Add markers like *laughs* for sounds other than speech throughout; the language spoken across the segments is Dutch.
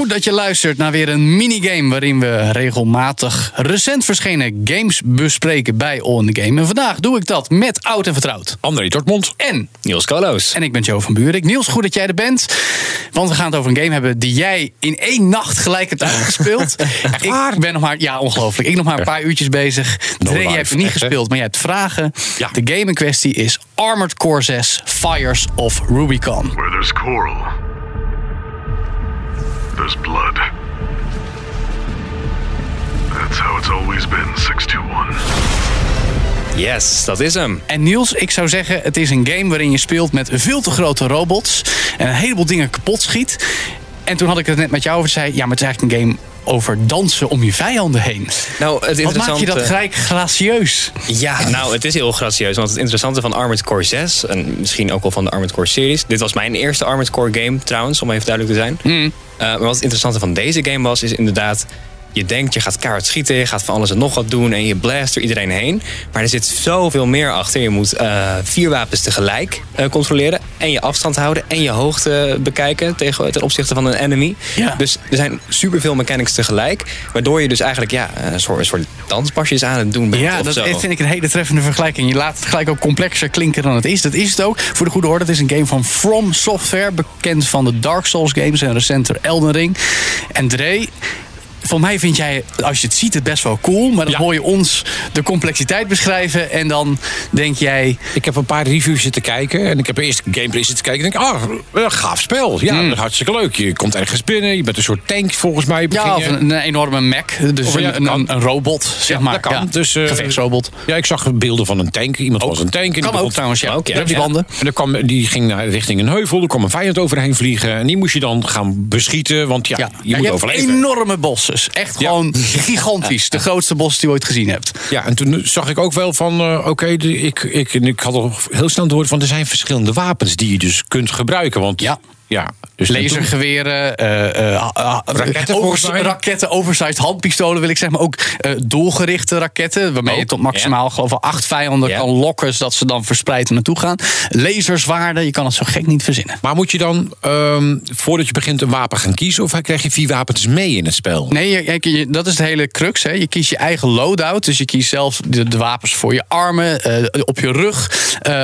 Goed dat je luistert naar weer een minigame waarin we regelmatig recent verschenen games bespreken bij On The Game. En vandaag doe ik dat met oud en vertrouwd. André Dortmund. En Niels Koloos. En ik ben Joe van Buurik. Niels, goed dat jij er bent. Want we gaan het over een game hebben die jij in één nacht gelijk hebt uitgespeeld. *laughs* ik ben nog maar, ja, ongelooflijk. Ik nog maar een paar uurtjes bezig. No jij hebt het niet echt, gespeeld, maar jij hebt vragen. Ja. De game in kwestie is Armored Core 6 Fires of Rubicon. Where there's coral, there's blood. That's how it's always been, 621. Yes, dat is hem. En Niels, ik zou zeggen, het is een game waarin je speelt met veel te grote robots. En een heleboel dingen kapot schiet. En toen had ik het net met jou over. Zei, ja, maar het is eigenlijk een game over dansen om je vijanden heen. Nou, het Wat maakt je dat gelijk gracieus? Ja, nou, het is heel gracieus. Want het interessante van Armored Core 6... en misschien ook wel van de Armored Core series... dit was mijn eerste Armored Core game trouwens, om even duidelijk te zijn. Hmm. Eh, maar wat het interessante van deze game was, is inderdaad... je denkt, je gaat kaart schieten, je gaat van alles en nog wat doen... en je blast er iedereen heen. Maar er zit zoveel meer achter. Je moet eh, vier wapens tegelijk eh, controleren... en je afstand houden en je hoogte bekijken... Tegen, ten opzichte van een enemy. Ja. Dus er zijn superveel mechanics tegelijk... waardoor je dus eigenlijk ja, een soort, een soort danspasjes aan het doen bent Ja, dat vind ik een hele treffende vergelijking. Je laat het gelijk ook complexer klinken dan het is. Dat is het ook. Voor de goede orde, het is een game van From Software. Bekend van de Dark Souls games en recenter Elden Ring. En Dre... Voor mij vind jij, als je het ziet, het best wel cool. Maar dan Ja. hoor je ons de complexiteit beschrijven. En dan denk jij, Ik heb een paar reviews zitten kijken. En ik heb eerst gameplay zitten kijken. En denk, ah, een gaaf spel. Ja, Hmm. hartstikke leuk. Je komt ergens binnen. Je bent een soort tank volgens mij. Ja, of een, een enorme Mac. Dus Of ja, een, een, een robot, zeg Ja, maar. dat kan. Dus, eh, gevechtsrobot. Ja, ik zag beelden van een tank. Iemand was een tank. En die Kan ook trouwens, ja. Ook, ja. Rugbyanden. En dan kwam, die ging naar, richting een heuvel. Er kwam een vijand overheen vliegen. En die moest je dan gaan beschieten. Want ja, je moet hebt overleven. enorme bosses. Echt gewoon *laughs* gigantisch. De grootste bos die je ooit gezien hebt. Ja, en toen zag ik ook wel van, eh, oké, ik, ik, ik had al heel snel door van er zijn verschillende wapens die je dus kunt gebruiken. Want Ja. ja dus Lasergeweren, eh, eh, Raketten oversized handpistolen wil ik zeggen. Maar ook eh, doelgerichte raketten. Waarmee je tot maximaal geloof ik acht vijanden Ja. kan lokken. Zodat ze dan verspreid er naartoe gaan. Laserzwaarden, je kan het zo gek niet verzinnen. Maar moet je dan, ehm, voordat je begint, een wapen gaan kiezen? Of krijg je vier wapens mee in het spel? Nee, je, dat is het hele crux. Hè. Je kiest je eigen loadout. Dus je kiest zelf de, de wapens voor je armen, op je rug.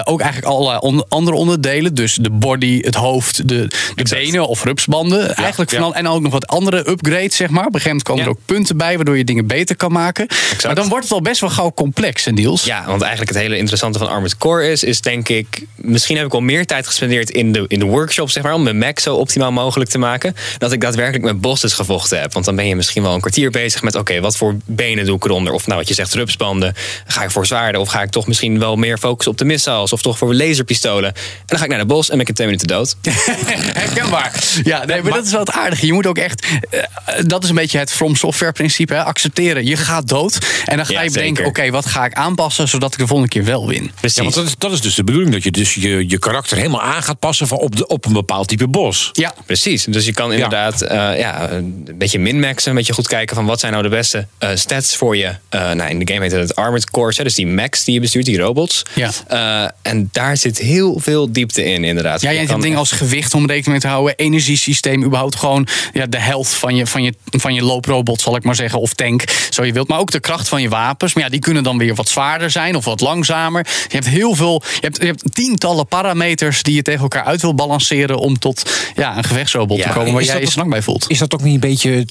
Ook eigenlijk alle on- andere onderdelen. Dus de body, het hoofd, de, de benen of rupsbanden. eigenlijk van ja. al- En ook nog wat andere upgrades, zeg maar. Op een gegeven moment komen er ook punten bij... waardoor je dingen beter kan maken. Maar dan wordt het al best wel gauw complex, hè, Niels? Ja, want eigenlijk het hele interessante van Armored Core is, is denk ik, misschien heb ik al meer tijd gespendeerd in de, in de workshop, zeg maar, om mijn Mac zo optimaal mogelijk te maken, dat ik daadwerkelijk met bosses gevochten heb. Want dan ben je misschien wel een kwartier bezig met, oké, wat voor benen doe ik eronder? Of nou, wat je zegt, rupsbanden. Ga ik voor zwaarden? Of ga ik toch misschien wel meer focussen op de missiles? Of toch voor laserpistolen? En dan ga ik naar de bos en ben ik in twee minuten dood. *laughs* *laughs* Herkenbaar. Ja, nee, maar dat is wel het aardige. Je moet ook echt... eh, dat is een beetje het From Software principe. Hè? Accepteren. Je gaat dood. En dan ga Ja, je bedenken... oké, wat ga ik aanpassen... zodat ik de volgende keer wel win. Precies. Ja, want dat is, dat is dus de bedoeling. Dat je dus je, je karakter helemaal aan gaat passen van op, de, op een bepaald type bos. Ja, Precies, dus je kan inderdaad eh, ja, een beetje min-maxen, een beetje goed kijken van wat zijn nou de beste eh, stats voor je. Eh, nou, in de game heet het Armored Cores, hè, dus die max die je bestuurt, die robots. Ja. Eh, en daar zit heel veel diepte in, inderdaad. Ja, je Je hebt dingen echt- als gewicht om rekening mee te houden, energiesysteem, überhaupt gewoon ja, de helft van je, van, je, van je looprobot, zal ik maar zeggen, of tank, zo je wilt. Maar ook de kracht van je wapens. Maar ja, die kunnen dan weer wat zwaarder zijn of wat langzamer. Je hebt heel veel, je hebt, je hebt tientallen parameters die je tegen elkaar uit wil balanceren om tot ja, een gevechtsrobot te komen waar is jij je lang bij voelt. Is dat ook niet een beetje...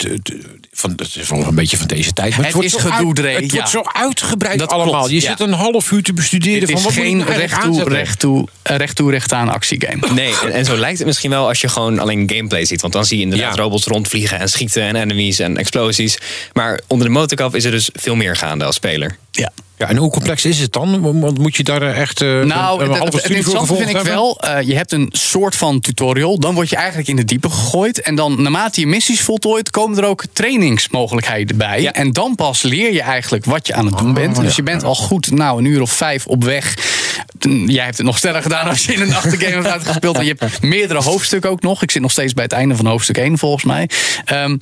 van, het is wel een beetje van deze tijd. Maar Het wordt is zo gedoe, uit- Dre, Het ja. wordt zo uitgebreid Dat allemaal. klopt, je ja. zit een half uur te bestuderen Het van is wat geen recht toe, recht, toe, recht toe, recht aan actiegame. Nee, en, en zo lijkt het misschien wel als je gewoon alleen gameplay ziet. Want dan zie je inderdaad Ja. robots rondvliegen en schieten en enemies en explosies. Maar onder de motorkap is er dus veel meer gaande als speler. Ja. Ja, en hoe complex is het dan? Want moet je daar echt eh, Nou, een, een halve studie voor interessante vind ik wel, eh, je hebt een soort van tutorial. Dan word je eigenlijk in de diepe gegooid. En dan, naarmate je missies voltooit, komen er ook trainingsmogelijkheden bij. Ja. En dan pas leer je eigenlijk wat je aan het doen Oh, bent. Dus ja. je bent al goed, nou, een uur of vijf op weg. Jij hebt het nog sneller gedaan als je in een achtergame hebt uitgespeeld. En je hebt meerdere hoofdstukken ook nog. Ik zit nog steeds bij het einde van hoofdstuk 1, volgens mij. Ehm,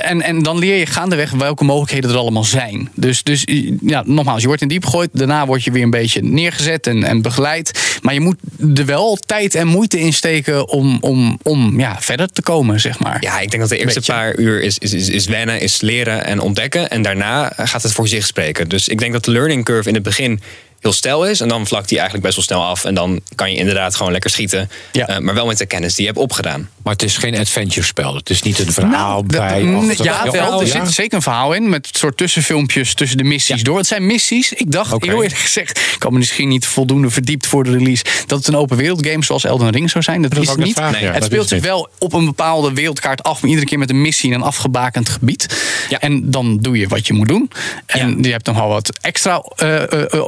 en, en dan leer je gaandeweg welke mogelijkheden er allemaal zijn. Dus, dus ja, nogmaals, je wordt in diep gegooid. Daarna word je weer een beetje neergezet en, en begeleid. Maar je moet er wel tijd en moeite in steken om, om, om ja, verder te komen, zeg maar. Ja, ik denk dat de eerste Beetje. paar uur is, is, is, is wennen, is leren en ontdekken. En daarna gaat het voor zich spreken. Dus ik denk dat de learning curve in het begin heel stijl is. En dan vlakt die eigenlijk best wel snel af. En dan kan je inderdaad gewoon lekker schieten. Ja. Eh, maar wel met de kennis die je hebt opgedaan. Maar het is geen adventure spel. Het is niet een verhaal Nou, bij. achter- ja, wel. Er zit zeker een verhaal in. Met soort tussenfilmpjes tussen de missies door. Het zijn missies. Ik dacht, Oké. heel eerlijk gezegd, ik had me misschien niet voldoende verdiept voor de release. Dat het een open wereld game zoals Elden Ring zou zijn. Dat, Dat is het niet. ja, het speelt zich wel op een bepaalde wereldkaart af. Maar iedere keer met een missie in een afgebakend gebied. Ja. En dan doe je wat je moet doen. En Ja. je hebt nog wel wat extra eh,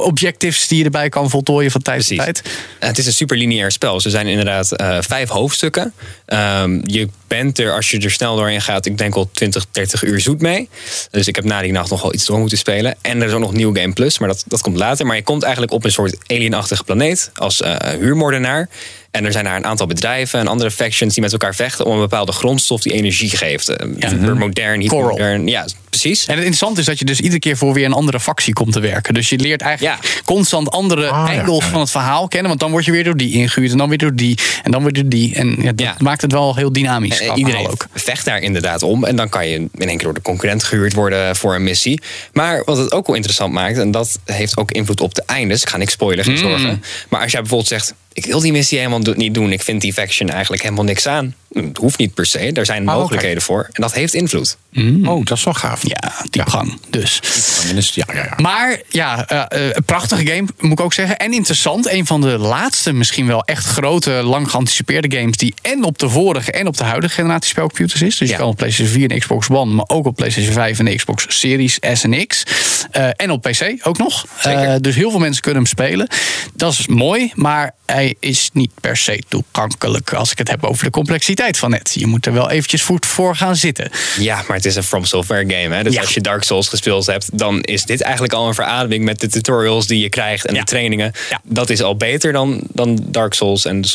objectives die je erbij kan voltooien van tijd tot tijd. Het is een super lineair spel. Ze zijn inderdaad vijf hoofdstukken. Ehm, je bent er, als je er snel doorheen gaat, ik denk al 20, 30 uur zoet mee. Dus ik heb na die nacht nog wel iets door moeten spelen. En er is ook nog New Game Plus, maar dat, dat komt later. Maar je komt eigenlijk op een soort alienachtige planeet als eh, huurmoordenaar. En er zijn daar een aantal bedrijven en andere factions die met elkaar vechten om een bepaalde grondstof die energie geeft. Eh, Super modern, Coral. hypermodern. Ja, precies. En het interessante is dat je dus iedere keer voor weer een andere factie komt te werken. Dus je leert eigenlijk Ja. constant andere Ah, ja. angles van het verhaal kennen. Want dan word je weer door die ingehuurd en dan weer door die en dan weer door die. En ja, dat Ja. Maakt het wel heel dynamisch. Eh, iedereen ook. vecht daar inderdaad om. En dan kan je in één keer door de concurrent gehuurd worden voor een missie. Maar wat het ook wel interessant maakt, en dat heeft ook invloed op de eindes. Ik ga niks spoilen, Mm. geen zorgen. Maar als jij bijvoorbeeld zegt: Ik wil die missie helemaal do- niet doen. Ik vind die faction eigenlijk helemaal niks aan. Het hoeft niet per se. Er zijn oké. mogelijkheden voor. En dat heeft invloed. Oh, dat is wel gaaf. Ja, diepgang. Dus. Is het- Ja, ja, ja. Maar ja, eh, eh, een prachtige game moet ik ook zeggen. En interessant. Een van de laatste, misschien wel echt grote, lang geanticipeerde games. die en op de vorige en op de huidige generatie spelcomputers is. Dus je Ja. kan op PlayStation 4 en Xbox One, maar ook op PlayStation 5 en de Xbox Series S en X. Eh, en op PC ook nog. Eh, dus heel veel mensen kunnen hem spelen. Dat is mooi, maar hij is niet per se toegankelijk als ik het heb over de complexiteit van het. Je moet er wel eventjes goed voor gaan zitten. Ja, maar het is een From Software game. Hè? Dus Ja. als je Dark Souls gespeeld hebt, dan is dit eigenlijk al een verademing met de tutorials die je krijgt en Ja. de trainingen. Ja. Dat is al beter dan, dan Dark Souls en de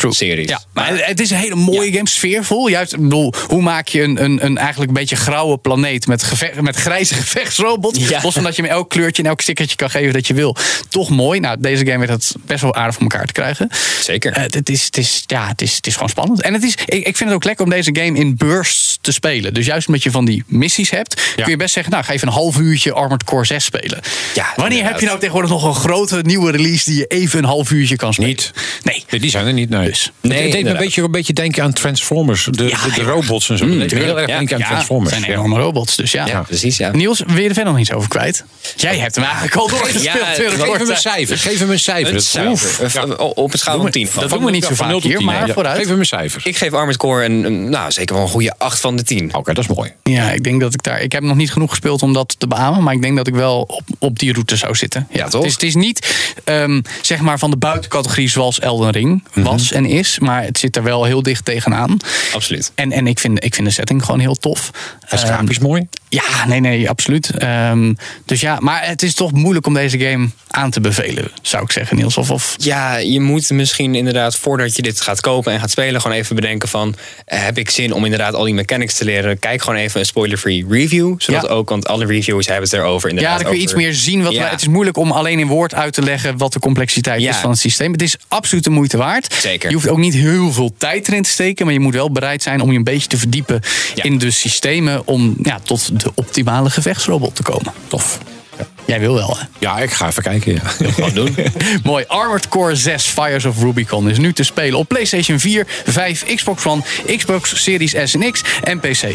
Series. Ja, maar het is een hele mooie game, sfeervol. Juist, ik bedoel, hoe maak je een, een, een eigenlijk een beetje grauwe planeet met, met grijze *laughs* gevechtsrobots? Ja. Los van dat je hem elk kleurtje en elk stickertje kan geven dat je wil. Toch mooi. Nou, deze game weet dat best wel aardig voor elkaar te krijgen. Zeker. Eh, het, is, het, is, ja, het, is, het is gewoon spannend. En het is, ik, ik vind het ook lekker om deze game in bursts te spelen. Dus juist omdat je van die missies hebt, kun je best zeggen: Nou, ga even een half uurtje Armored Core 6 spelen. Ja, Wanneer heb je nou tegenwoordig nog een grote nieuwe release die je even een half uurtje kan spelen? Niet. Nee. Nee, die zijn er niet. Nee. Dus. het deed me een beetje, een beetje denken aan Transformers. De, de, robots en zo. Deed me heel erg denken aan Transformers. het zijn ja. enorme robots, dus ja. Ja, precies. Ja. Niels, wil je er verder nog iets over kwijt? Jij hebt hem eigenlijk al doorgespeeld. Geef hem een cijfer. Geef hem een cijfer. Een cijfer. Oef. Eh, Op een schaal van 10. dat doen we niet zo Van vaak 0 tot hier, 10, maar ja. vooruit. Geef hem een cijfer. Ik geef Armored Core een, een, nou, zeker wel een goede 8 van de 10. Oké, dat is mooi. Ja, ik denk dat ik daar. Ik heb nog niet genoeg gespeeld om dat te beamen. Maar ik denk dat ik wel op, op die route zou zitten. Ja, toch? Het is, het is niet ehm, zeg maar van de buitencategorie zoals Elden Ring was en is. Maar het zit er wel heel dicht tegenaan. Absoluut. En, en ik, vind, ik vind de setting gewoon heel tof. Het grafisch mooi. Ja, nee, nee, absoluut. Ehm, dus ja, maar het is toch moeilijk om deze game aan te bevelen, zou ik zeggen, Niels. Of, of Ja, je moet misschien inderdaad voordat je dit gaat kopen en gaat spelen, gewoon even bedenken van eh, heb ik zin om inderdaad al die mechanics te leren? Kijk gewoon even een spoiler-free review, zodat Ja. ook, want alle reviews hebben het erover. Inderdaad, Ja, dan kun je iets meer zien. Wat Ja. Het is moeilijk om alleen in woord uit te leggen wat de complexiteit Ja. is van het systeem. Het is absoluut de moeite waard. Zeker. Je hoeft ook niet heel veel tijd erin te steken, maar je moet wel bereid zijn om je een beetje te verdiepen Ja. in de systemen om ja, tot de optimale gevechtsrobot te komen. Tof. Jij wil wel, hè? Ja, ik ga even kijken. Ja. Gewoon doen. *laughs* Mooi. Armored Core 6 Fires of Rubicon is nu te spelen op PlayStation 4, 5, Xbox One, Xbox Series S en X en PC.